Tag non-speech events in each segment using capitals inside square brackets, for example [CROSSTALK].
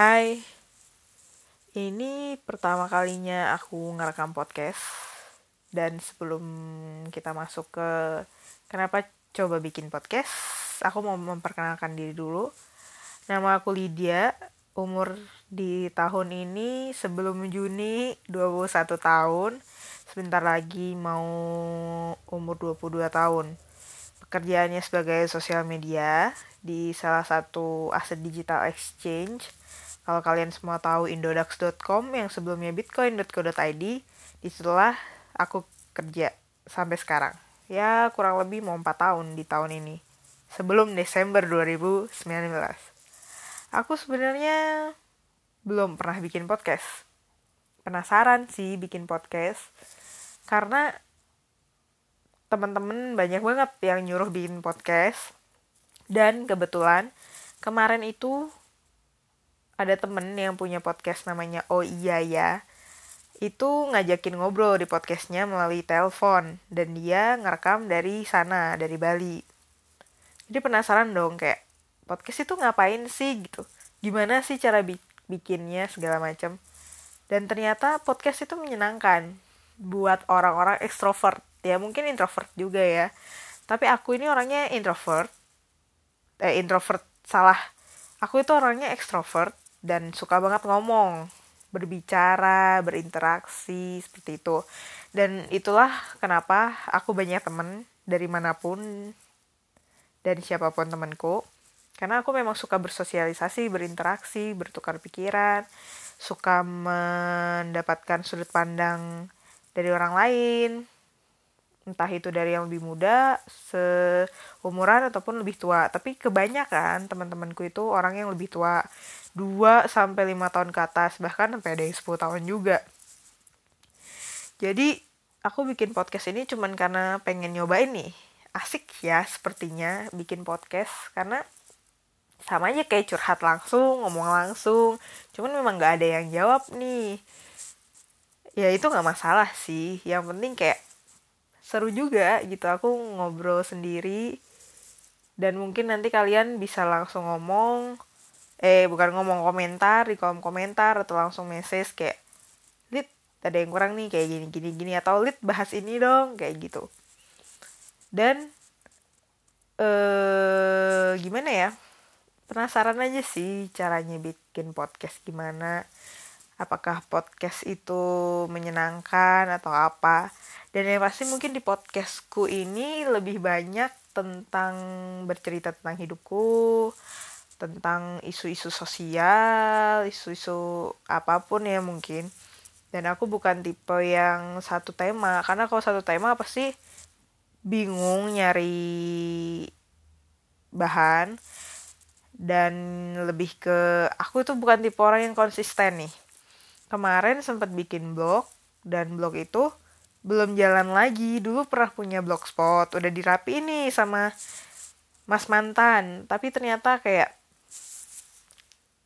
Hai, ini pertama kalinya aku ngerekam podcast. Dan sebelum kita masuk ke kenapa coba bikin podcast, aku mau memperkenalkan diri dulu. Nama aku Lydia, umur di tahun ini sebelum Juni 21 tahun, sebentar lagi mau umur 22 tahun. Pekerjaannya sebagai sosial media di salah satu aset digital exchange kalau kalian semua tahu indodax.com yang sebelumnya bitcoin.co.id, di situlah aku kerja sampai sekarang. Ya kurang lebih mau 4 tahun di tahun ini. Sebelum Desember 2019. Aku sebenarnya belum pernah bikin podcast. Penasaran sih bikin podcast. Karena teman-teman banyak banget yang nyuruh bikin podcast. Dan kebetulan kemarin itu ada temen yang punya podcast namanya Oh Iya Ya itu ngajakin ngobrol di podcastnya melalui telepon dan dia ngerekam dari sana dari Bali. Jadi penasaran dong kayak podcast itu ngapain sih gitu? Gimana sih cara bikinnya segala macam dan ternyata podcast itu menyenangkan buat orang-orang ekstrovert. Ya mungkin introvert juga ya. Tapi aku ini orangnya introvert. Eh introvert salah. Aku itu orangnya ekstrovert dan suka banget ngomong, berbicara, berinteraksi seperti itu. Dan itulah kenapa aku banyak temen dari mana pun dan siapa pun temanku. Karena aku memang suka bersosialisasi, berinteraksi, bertukar pikiran, suka mendapatkan sudut pandang dari orang lain, entah itu dari yang lebih muda, seumuran ataupun lebih tua. Tapi kebanyakan teman-temanku itu orang yang lebih tua. 2 sampai 5 tahun ke atas bahkan sampai ada yang 10 tahun juga. Jadi aku bikin podcast ini cuman karena pengen nyobain nih. Asik ya sepertinya bikin podcast. Karena sama aja kayak curhat langsung ngomong langsung. Cuman memang gak ada yang jawab nih. Ya itu nggak masalah sih. Yang penting kayak seru juga gitu aku ngobrol sendiri. Dan mungkin nanti kalian bisa langsung ngomong eh bukan ngomong komentar di kolom komentar atau langsung message kayak lit ada yang kurang nih kayak gini gini gini atau lit bahas ini dong kayak gitu. Dan eh gimana ya penasaran aja sih caranya bikin podcast gimana. Apakah podcast itu menyenangkan atau apa dan yang pasti mungkin di podcastku ini lebih banyak tentang bercerita tentang hidupku tentang isu-isu sosial, isu-isu apa pun ya mungkin. Dan aku bukan tipe yang satu tema, karena kalau satu tema apa sih bingung nyari bahan dan lebih ke aku itu bukan tipe orang yang konsisten nih. Kemarin sempat bikin blog dan blog itu belum jalan lagi. Dulu pernah punya blogspot, udah dirapi ini sama Mas mantan, tapi ternyata kayak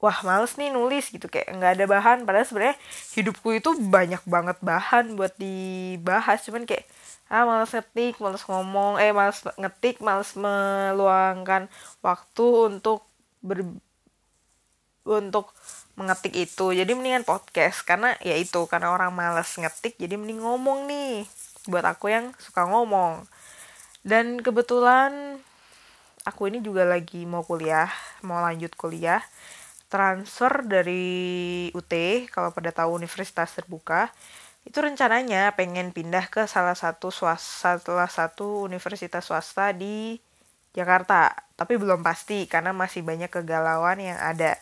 wah males nih nulis gitu. Kayak nggak ada bahan. Padahal sebenarnya hidupku itu banyak banget bahan buat dibahas. Cuman kayak ah males ngetik males ngomong eh males ngetik males meluangkan waktu untuk ber untuk mengetik itu jadi mendingan podcast. Karena ya itu karena orang males ngetik jadi mending ngomong nih buat aku yang suka ngomong. Dan kebetulan aku ini juga lagi mau kuliah mau lanjut kuliah. Transfer dari UT kalau pada tahu universitas terbuka. Itu rencananya pengen pindah ke salah satu swasta salah satu universitas swasta di Jakarta. Tapi belum pasti karena masih banyak kegalauan yang ada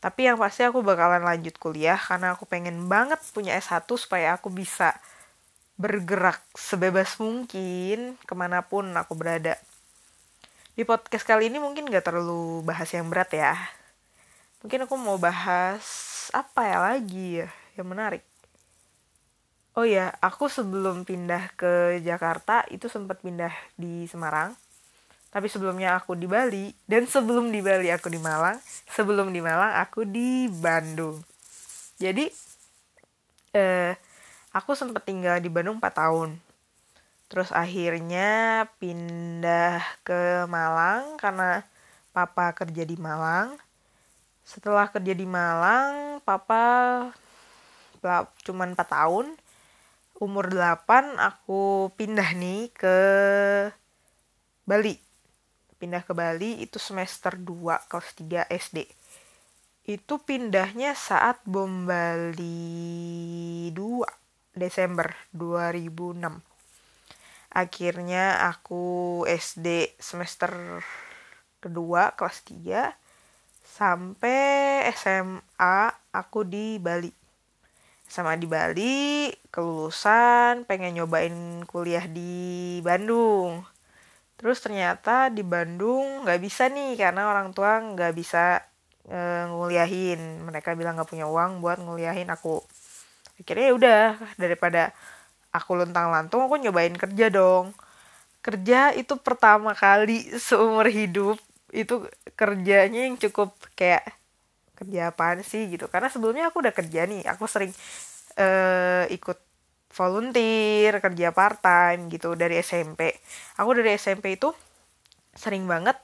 tapi yang pasti aku bakalan lanjut kuliah karena aku pengen banget punya S1 supaya aku bisa bergerak sebebas mungkin ke mana pun aku berada. Di podcast kali ini mungkin gak terlalu bahas yang berat ya. Mungkin aku mau bahas apa ya lagi ya yang menarik? Oh ya aku sebelum pindah ke Jakarta itu sempat pindah di Semarang tapi sebelumnya aku di Bali dan sebelum di Bali aku di Malang sebelum di Malang aku di Bandung. Jadi eh, aku sempat tinggal di Bandung 4 tahun. Terus akhirnya pindah ke Malang karena papa kerja di Malang. Setelah kerja di Malang papa cuman 4 tahun. Umur 8 aku pindah nih ke Bali pindah ke Bali itu semester 2 kelas 3 SD itu pindahnya saat bom Bali 2 Desember 2006 akhirnya aku SD semester kedua kelas 3 sampai SMA aku di Bali. Sama di Bali kelulusan pengen nyobain kuliah di Bandung terus ternyata di Bandung nggak bisa nih karena orang tua nggak bisa e, nguliahin. Mereka bilang nggak punya uang buat nguliahin aku. Akhirnya ya udah daripada aku lontang lantung aku nyobain kerja dong. Kerja itu pertama kali [LAUGHS] seumur hidup itu kerjanya yang cukup kayak kerja apa sih? gitu. Karena sebelumnya aku udah kerja nih aku sering uh, ikut volunteer kerja part time gitu dari SMP aku dari SMP itu sering banget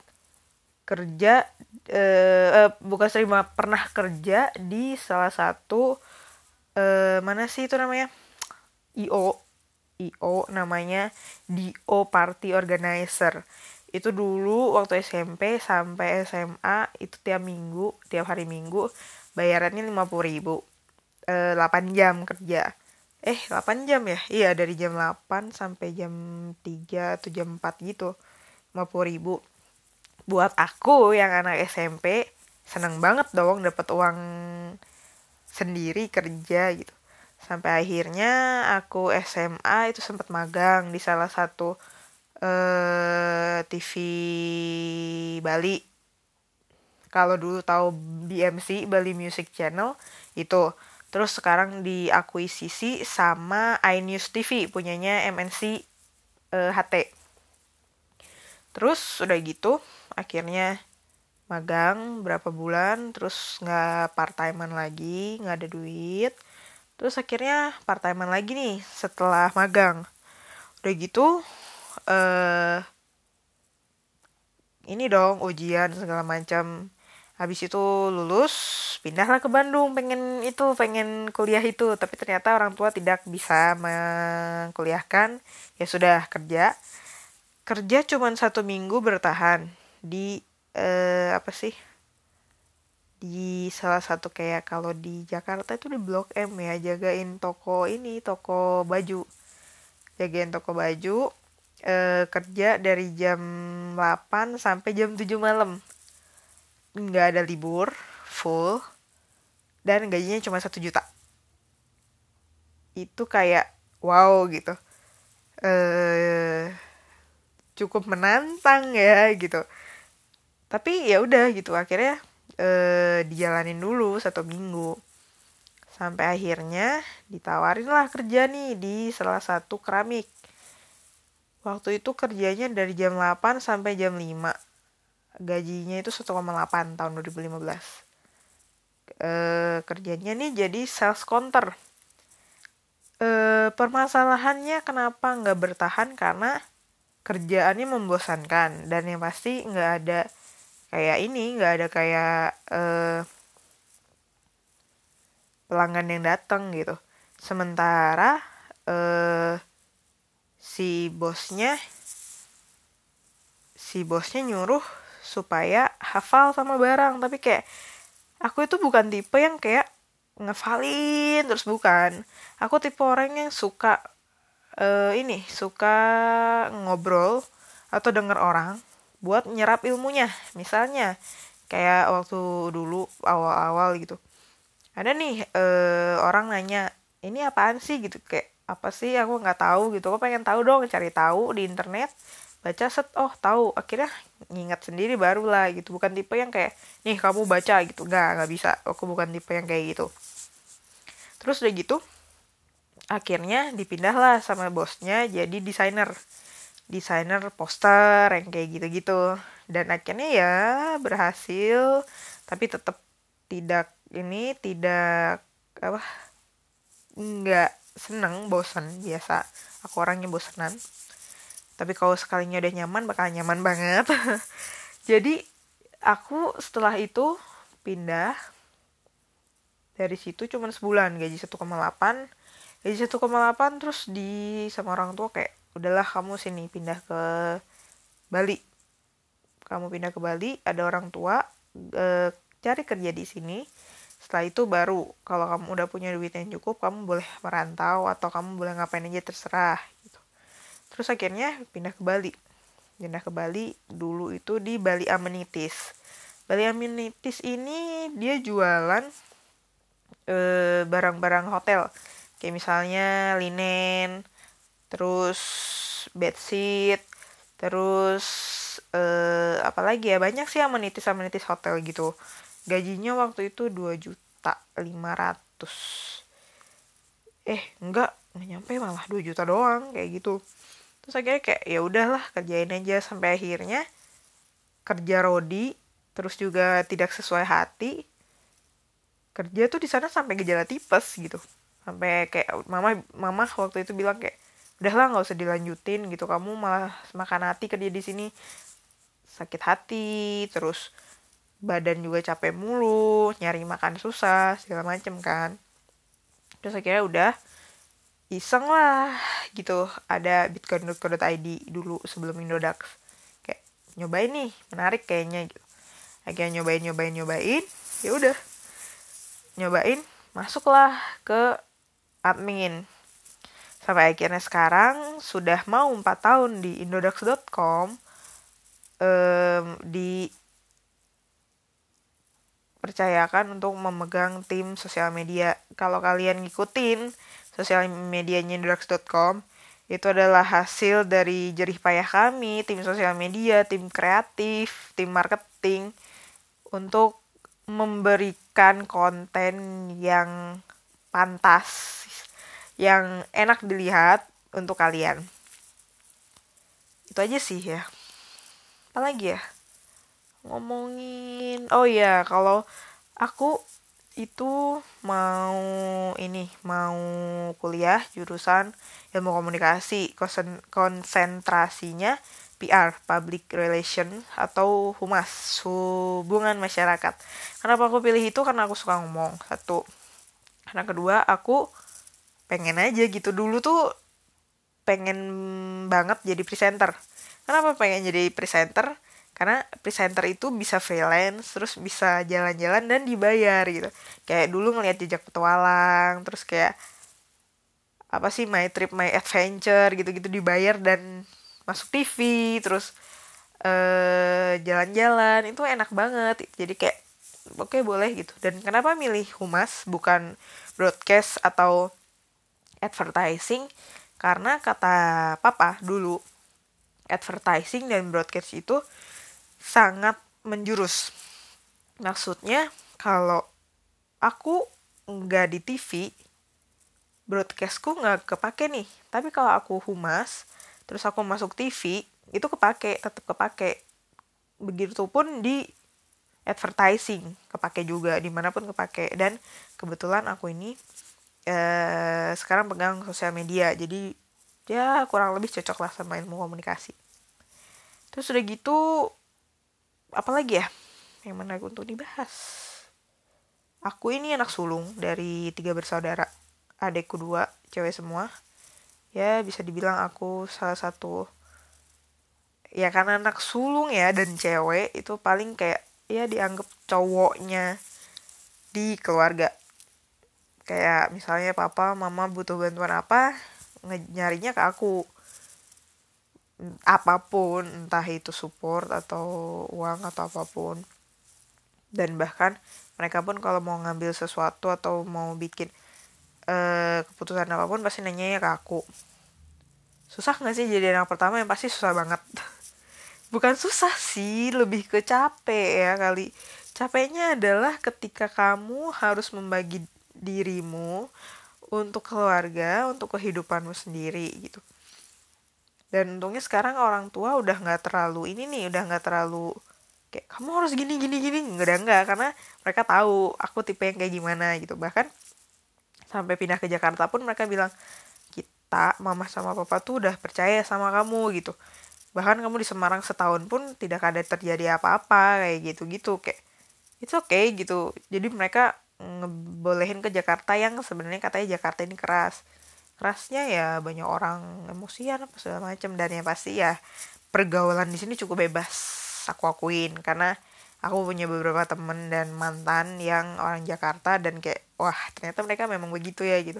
kerja uh, uh, bukan sering banget pernah kerja di salah satu uh, mana sih itu namanya? IO IO namanya DO Party Organizer. Itu dulu waktu SMP sampai SMA itu tiap minggu tiap hari minggu bayarannya lima puluh ribu e, 8 jam kerja eh 8 jam ya? Iya dari jam 8 sampai jam 3 atau jam 4 gitu. 50 ribu. Buat aku yang anak SMP seneng banget dong dapat uang sendiri kerja gitu. Sampai akhirnya aku SMA itu sempat magang di salah satu eh, TV Bali. Kalau dulu tahu BMC Bali Music Channel itu Terus sekarang diakuisisi sama iNews TV punyanya MNC uh, HT. Terus udah gitu akhirnya magang berapa bulan terus nggak part timean lagi nggak ada duit. Terus akhirnya part timean lagi nih setelah magang. Udah gitu eh ini dong ujian segala macam habis itu lulus pindahlah ke Bandung. Pengen itu pengen kuliah itu. Tapi ternyata orang tua tidak bisa mengkuliahkan. Ya sudah kerja. Kerja cuma satu minggu bertahan di eh, apa sih? Di salah satu kayak kalau di Jakarta itu di Blok M ya. Jagain toko ini toko baju. Jagain toko baju eh, kerja dari jam 8 sampai jam 7 malam nggak ada libur full dan gajinya cuma satu juta. Itu kayak wow gitu. Eh cukup menantang ya gitu. Tapi ya udah gitu. Akhirnya eh dijalanin dulu satu minggu. Sampai akhirnya ditawarin lah kerja nih di salah satu keramik. Waktu itu kerjanya dari jam 8 sampai jam 5 gajinya itu 1,8 tahun 2015 e, kerjanya nih jadi sales counter. E, permasalahannya kenapa nggak bertahan? Karena kerjaannya membosankan dan yang pasti nggak ada kayak ini nggak ada kayak e, pelanggan yang datang gitu. Sementara e, si bosnya si bosnya nyuruh supaya hafal sama barang tapi kayak aku itu bukan tipe yang kayak ngefalin terus bukan. Aku tipe orang yang suka uh, ini suka ngobrol atau denger orang buat nyerap ilmunya. Misalnya kayak waktu dulu awal-awal gitu. Ada nih uh, orang nanya ini apaan sih? Gitu kayak apa sih? Aku nggak tahu gitu. Aku pengen tahu dong cari tahu di internet baca set. Oh tahu. Akhirnya ngingat sendiri barulah gitu. Bukan tipe yang kayak nih kamu baca gitu. Nggak nggak bisa. Aku bukan tipe yang kayak gitu. Terus udah gitu akhirnya dipindahlah sama bosnya jadi desainer. Desainer poster yang kayak gitu-gitu. Dan akhirnya ya berhasil tapi tetap tidak ini tidak apa nggak seneng bosan biasa aku orangnya bosanan tapi kalau sekalinya udah nyaman bakal nyaman banget. [LAUGHS] Jadi aku setelah itu pindah. Dari situ cuma sebulan gaji 1,8 gaji 1,8 terus di sama orang tua kayak udahlah kamu sini pindah ke Bali. Kamu pindah ke Bali ada orang tua e, cari kerja di sini. Setelah itu baru kalau kamu udah punya duit yang cukup kamu boleh merantau atau kamu boleh ngapain aja terserah terus akhirnya pindah ke Bali. Pindah ke Bali dulu itu di Bali Amenities. Bali Amenities ini dia jualan barang e, barang-barang hotel. Kayak misalnya linen terus bedsheet terus eh, apalagi ya? Banyak sih amenities amenities hotel gitu. Gajinya waktu itu 2 juta 500 eh enggak nggak nyampe malah 2 juta doang kayak gitu terus akhirnya kayak ya udahlah kerjain aja. Sampai akhirnya kerja rodi terus juga tidak sesuai hati kerja tuh di sana sampai gejala tipes gitu. Sampai kayak mama mama waktu itu bilang kayak udahlah nggak usah dilanjutin gitu kamu malah makan hati kerja di sini. Sakit hati terus badan juga capek mulu nyari makan susah segala macem kan. Terus akhirnya udah iseng lah gitu. Ada bitcoin.co.id dulu sebelum Indodax. Kayak nyobain nih menarik kayaknya gitu. Akhirnya nyobain nyobain nyobain ya udah. Nyobain masuklah ke admin. Sampai akhirnya sekarang sudah mau 4 tahun di indodax.com um, di percayakan untuk memegang tim sosial media. Kalau kalian ngikutin sosial medianya Indodax.com, itu adalah hasil dari jerih payah kami, tim sosial media, tim kreatif, tim marketing, untuk memberikan konten yang pantas, yang enak dilihat untuk kalian. Itu aja sih ya. Apalagi ya? ngomongin oh ya kalau aku itu mau ini mau kuliah jurusan ilmu komunikasi konsen konsentrasinya PR public relation atau humas hubungan masyarakat. Kenapa aku pilih itu? Karena aku suka ngomong satu. Karena kedua aku pengen aja gitu. Dulu tuh pengen banget jadi presenter. Kenapa pengen jadi presenter karena presenter itu bisa freelance terus bisa jalan-jalan dan dibayar gitu. Kayak dulu ngeliat jejak petualang terus kayak apa sih my trip my adventure gitu-gitu dibayar dan masuk TV terus eh, jalan-jalan. Itu enak banget. Jadi kayak oke okay, boleh gitu. Dan kenapa milih humas bukan broadcast atau advertising? Karena kata papa dulu advertising dan broadcast itu sangat menjurus. Maksudnya kalau aku nggak di TV, broadcastku nggak kepake nih. Tapi kalau aku humas, terus aku masuk TV, itu kepake, tetap kepake. Begitupun di advertising, kepake juga, di mana pun kepake. Dan kebetulan aku ini eh, sekarang pegang sosial media, jadi ya kurang lebih cocok lah sama ilmu komunikasi. Terus udah gitu apalagi ya yang menarik untuk dibahas? Aku ini anak sulung dari tiga bersaudara. Adekku dua cewek semua. Ya bisa dibilang aku salah satu. Ya karena anak sulung ya dan cewek itu paling kayak ya dianggap cowoknya di keluarga. Kayak misalnya papa mama butuh bantuan apa nyarinya ke aku apa pun entah itu support atau uang atau apa pun. Dan bahkan mereka pun kalau mau ngambil sesuatu atau mau bikin uh, keputusan apa pun pasti nanya ya ke aku. Susah nggak sih jadi anak pertama yang pasti susah banget? [LAUGHS] Bukan susah sih lebih ke capek ya kali. Capeknya adalah ketika kamu harus membagi dirimu untuk keluarga untuk kehidupanmu sendiri gitu dan untungnya sekarang orang tua udah nggak terlalu ini nih udah nggak terlalu kayak kamu harus gini gini gini. Nggak nggak karena mereka tahu aku tipe yang kayak gimana gitu. Bahkan sampai pindah ke Jakarta pun mereka bilang kita mama sama papa tuh udah percaya sama kamu gitu. Bahkan kamu di Semarang setahun pun tidak ada terjadi apa-apa kayak gitu gitu kayak it's okay gitu. Jadi mereka ngebolehin ke Jakarta yang sebenarnya katanya Jakarta ini keras kerasnya ya banyak orang emosian apa segala macam dan yang pasti ya pergaulan di sini cukup bebas aku akuin. Karena aku punya beberapa temen dan mantan yang orang Jakarta dan kayak wah ternyata mereka memang begitu ya gitu.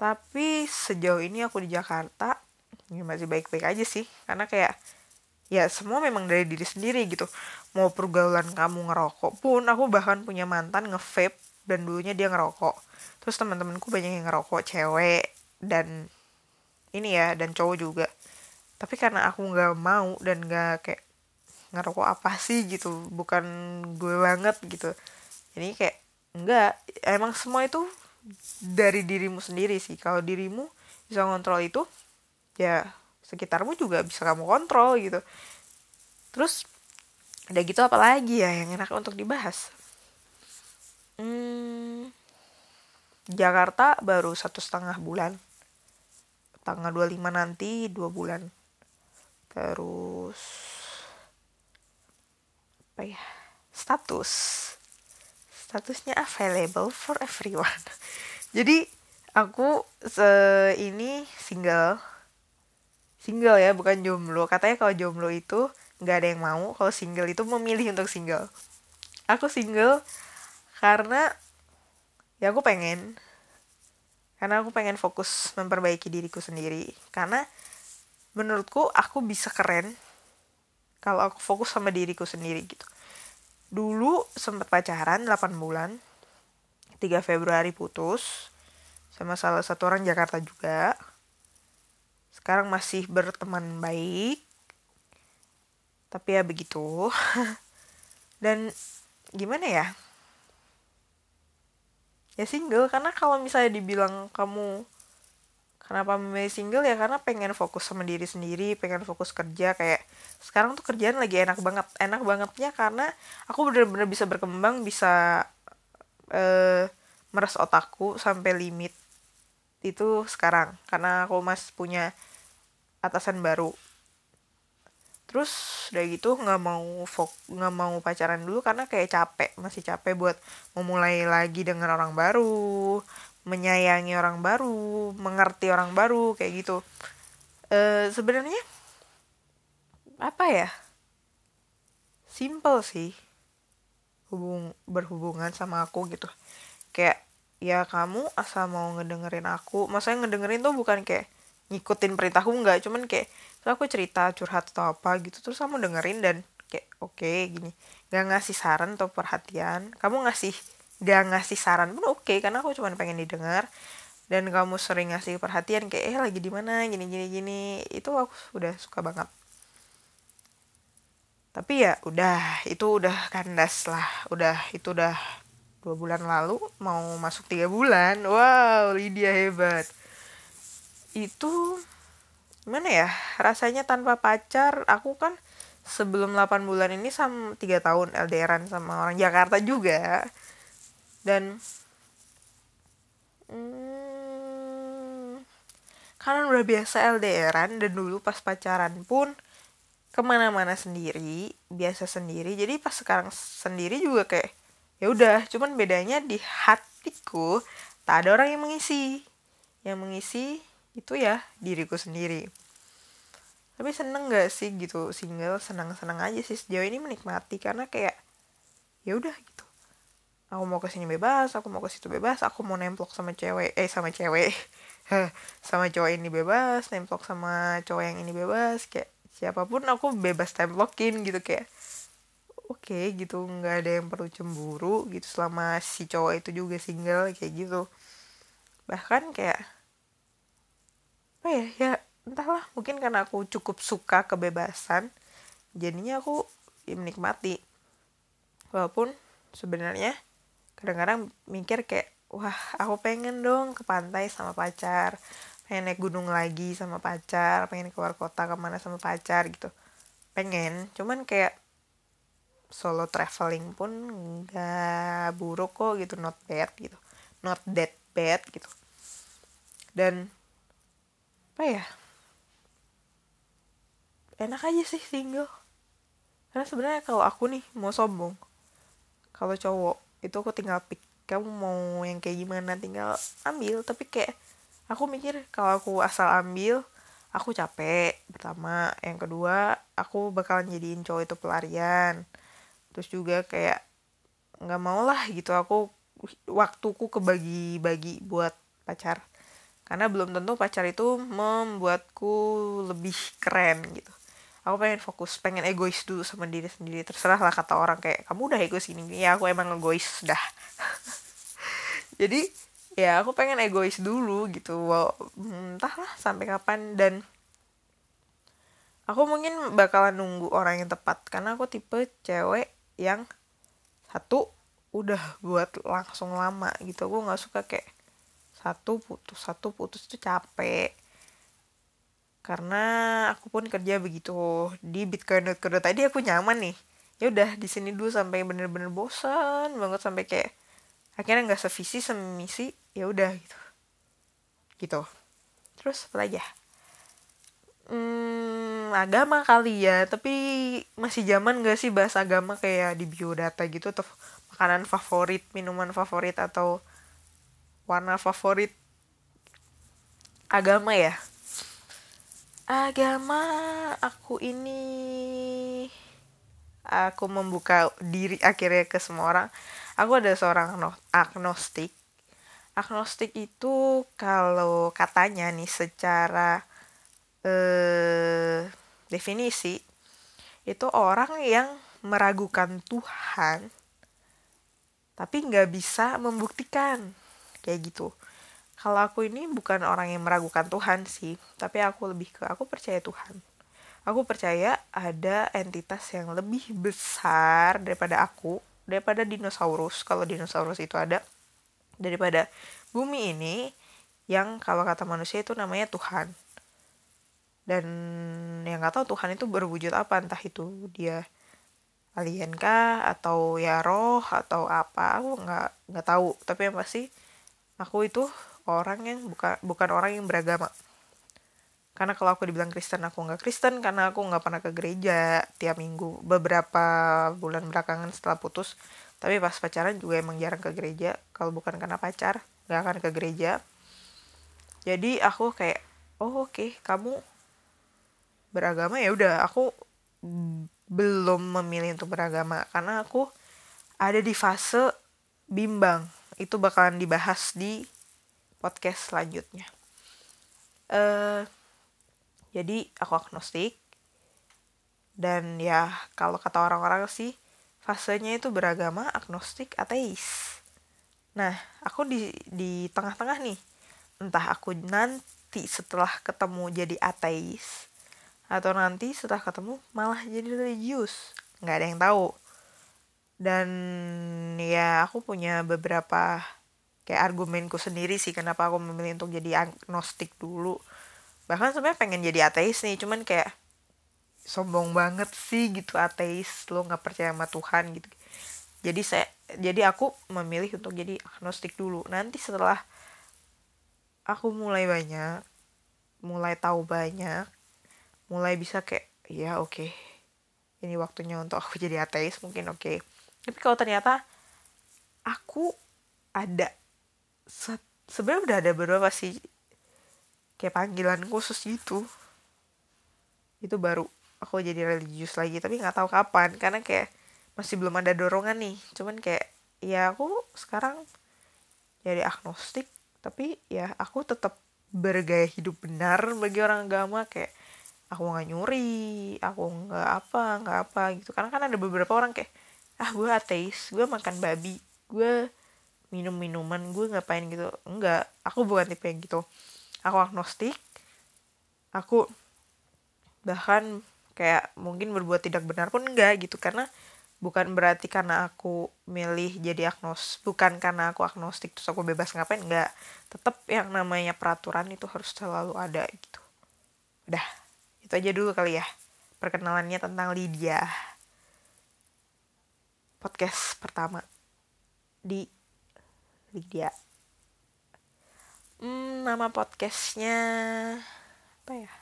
Tapi sejauh ini aku di Jakarta ya masih baik-baik aja sih. Karena kayak ya semua memang dari diri sendiri gitu. Mau pergaulan kamu ngerokok pun aku bahkan punya mantan nge-vape dan dulunya dia ngerokok terus teman-temanku banyak yang ngerokok cewek dan ini ya dan cowok juga. Tapi karena aku nggak mau dan nggak kayak ngerokok apa sih gitu bukan gue banget gitu. Jadi kayak enggak emang semua itu dari dirimu sendiri sih. Kalau dirimu bisa kontrol itu ya sekitarmu juga bisa kamu kontrol gitu. Terus udah gitu apalagi ya yang enak untuk dibahas? Hmm, Jakarta baru satu setengah bulan. Tanggal 25 nanti dua bulan. Terus apa ya? Status. Statusnya available for everyone. [LAUGHS] Jadi aku se ini single. Single ya bukan jomblo. Katanya kalau jomblo itu nggak ada yang mau kalau single itu memilih untuk single. Aku single karena ya aku pengen. Karena aku pengen fokus memperbaiki diriku sendiri. Karena menurutku aku bisa keren kalau aku fokus sama diriku sendiri gitu. Dulu sempat pacaran 8 bulan 3 Februari putus sama salah satu orang Jakarta juga. Sekarang masih berteman baik tapi ya begitu. [LAUGHS] Dan gimana ya ya single. Karena kalau misalnya dibilang kamu kenapa memilih single ya karena pengen fokus sama diri sendiri pengen fokus kerja. Kayak sekarang tuh kerjaan lagi enak banget. Enak bangetnya karena aku bener-bener bisa berkembang bisa uh, meres otakku sampai limit itu sekarang. Karena aku masih punya atasan baru terus udah gitu nggak mau fok nggak mau pacaran dulu karena kayak capek masih capek buat memulai lagi dengan orang baru menyayangi orang baru mengerti orang baru kayak gitu. E, sebenarnya apa ya? Simple sih hubung berhubungan sama aku gitu. Kayak ya kamu asal mau ngedengerin aku maksudnya ngedengerin tuh bukan kayak ngikutin perintahku nggak. Cuman kayak terus aku cerita curhat atau apa gitu terus kamu dengerin dan kayak oke okay, gini. Gak ngasih saran atau perhatian. Kamu ngasih gak ngasih saran pun oke okay, karena aku cuma pengen didengar. Dan kamu sering ngasih perhatian kayak eh lagi di mana? Gini gini gini. Itu aku udah suka banget. Tapi ya udah itu udah kandas lah. Udah itu udah dua bulan lalu mau masuk tiga bulan. Wow Lydia hebat. Itu gimana ya rasanya tanpa pacar aku kan sebelum 8 bulan ini sama 3 tahun LDRan sama orang Jakarta juga. Dan hmm, karena udah biasa LDRan dan dulu pas pacaran pun ke mana-mana sendiri biasa sendiri. Jadi pas sekarang sendiri juga kayak ya udah cuman bedanya di hatiku tak ada orang yang mengisi. Yang mengisi itu ya diriku sendiri. Tapi seneng gak sih gitu single senang senang aja sih. Sejauh ini menikmati karena kayak ya udah gitu. Aku mau ke sini bebas aku mau ke situ bebas aku mau nemplok sama cewek eh sama cewek. [LAUGHS] Sama cowok ini bebas nemplok sama cowok yang ini bebas. Kayak siapa pun aku bebas templokin gitu kayak oke okay, gitu nggak ada yang perlu cemburu gitu. Selama si cowok itu juga single kayak gitu. Bahkan kayak apa ya? Ya entahlah. Mungkin karena aku cukup suka kebebasan jadinya aku ya, menikmati. Walaupun sebenarnya kadang-kadang mikir kayak wah aku pengen dong ke pantai sama pacar. Pengen naik gunung lagi sama pacar. Pengen keluar kota ke mana sama pacar gitu. Pengen. Cuman kayak solo traveling pun nggak buruk kok gitu. Not bad gitu. Not that bad gitu. Dan apa ya? Enak aja sih single. Karena sebenarnya kalau aku nih mau sombong. Kalau cowok itu aku tinggal pick. Kamu mau yang kayak gimana tinggal ambil. Tapi kayak aku mikir kalau aku asal ambil aku capek pertama. Yang kedua aku bakalan jadiin cowok itu pelarian. Terus juga kayak nggak mau lah gitu. Aku waktuku kebagi-bagi buat pacar karena belum tentu pacar itu membuatku lebih keren gitu. Aku pengen fokus pengen egois dulu sama diri sendiri. Terserah lah kata orang kayak kamu udah egois ini. Ya aku emang egois dah. [LAUGHS] Jadi ya aku pengen egois dulu gitu. Wow, entahlah sampai kapan. Dan aku mungkin bakalan nunggu orang yang tepat. Karena aku tipe cewek yang satu udah buat langsung lama gitu. Aku nggak suka kayak satu putus satu putus itu capek. Karena aku pun kerja begitu. Di bitcoin bitcoin tadi aku nyaman nih. Ya udah di sini dulu sampai bener-bener bosan banget sampai kayak akhirnya nggak sevisi semisi ya udah gitu. Gitu. Terus apa lagi ya? Hmm, agama kali ya tapi masih zaman gak sih bahas agama kayak di biodata gitu atau makanan favorit minuman favorit atau warna favorit agama ya? Agama aku ini aku membuka diri akhirnya ke semua orang. Aku ada seorang agnostik. Agnostik itu kalau katanya nih secara eh, definisi itu orang yang meragukan Tuhan tapi nggak bisa membuktikan kayak gitu. Kalau aku ini bukan orang yang meragukan Tuhan sih tapi aku lebih ke aku percaya Tuhan. Aku percaya ada entitas yang lebih besar daripada aku daripada dinosaurus. Kalau dinosaurus itu ada daripada bumi ini yang kalau kata manusia itu namanya Tuhan. Dan yang nggak tahu Tuhan itu berwujud apa entah itu dia alien kah atau ya roh atau apa aku nggak nggak tahu. Tapi yang pasti aku itu orang yang bukan bukan orang yang beragama. Karena kalau aku dibilang Kristen aku nggak Kristen karena aku nggak pernah ke gereja tiap minggu. Beberapa bulan belakangan setelah putus tapi pas pacaran juga emang jarang ke gereja. Kalau bukan karena pacar nggak akan ke gereja. Jadi aku kayak oh oke okay, kamu beragama? Ya udah aku belum memilih untuk beragama karena aku ada di fase bimbang itu bakalan dibahas di podcast selanjutnya. Uh, jadi aku agnostik. Dan ya kalau kata orang-orang sih fasenya itu beragama agnostik ateis. Nah aku di di tengah-tengah nih. Entah aku nanti setelah ketemu jadi ateis atau nanti setelah ketemu malah jadi religius. Nggak ada yang tahu dan ya aku punya beberapa kayak argumenku sendiri sih kenapa aku memilih untuk jadi agnostik dulu bahkan sebenarnya pengen jadi ateis nih cuman kayak sombong banget sih gitu ateis lo nggak percaya sama Tuhan gitu jadi saya jadi aku memilih untuk jadi agnostik dulu nanti setelah aku mulai banyak mulai tahu banyak mulai bisa kayak ya oke okay. ini waktunya untuk aku [LAUGHS] jadi ateis mungkin oke okay. Tapi kalau ternyata aku ada sebenarnya udah ada beberapa sih kayak panggilan khusus gitu. Itu baru aku jadi religius lagi tapi nggak tahu kapan karena kayak masih belum ada dorongan nih. Cuman kayak ya aku sekarang jadi agnostik tapi ya aku tetap bergaya hidup benar bagi orang agama kayak aku nggak nyuri aku nggak apa nggak apa gitu. Karena kan ada beberapa orang kayak ah gue ateis gue makan babi gue minum minuman gue ngapain gitu. Enggak aku bukan tipe yang gitu. Aku agnostik aku bahkan kayak mungkin berbuat tidak benar pun enggak gitu. Karena bukan berarti karena aku milih jadi agnos bukan karena aku agnostik terus aku bebas ngapain enggak. Tetap yang namanya peraturan itu harus selalu ada gitu. Udah itu aja dulu kali ya perkenalannya tentang Lydia podcast pertama di Lydia. Hmm, nama podcastnya apa ya?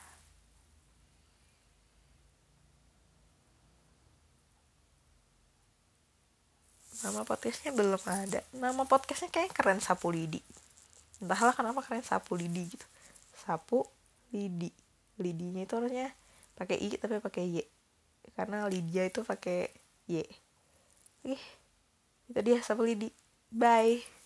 Nama podcastnya belum ada. Nama podcastnya kayak keren sapu lidi. Entahlah kenapa keren sapu lidi gitu. Sapu lidi. Lidinya itu harusnya pakai i tapi pakai y. Karena Lydia itu pakai y ih itu dia lidi. Bye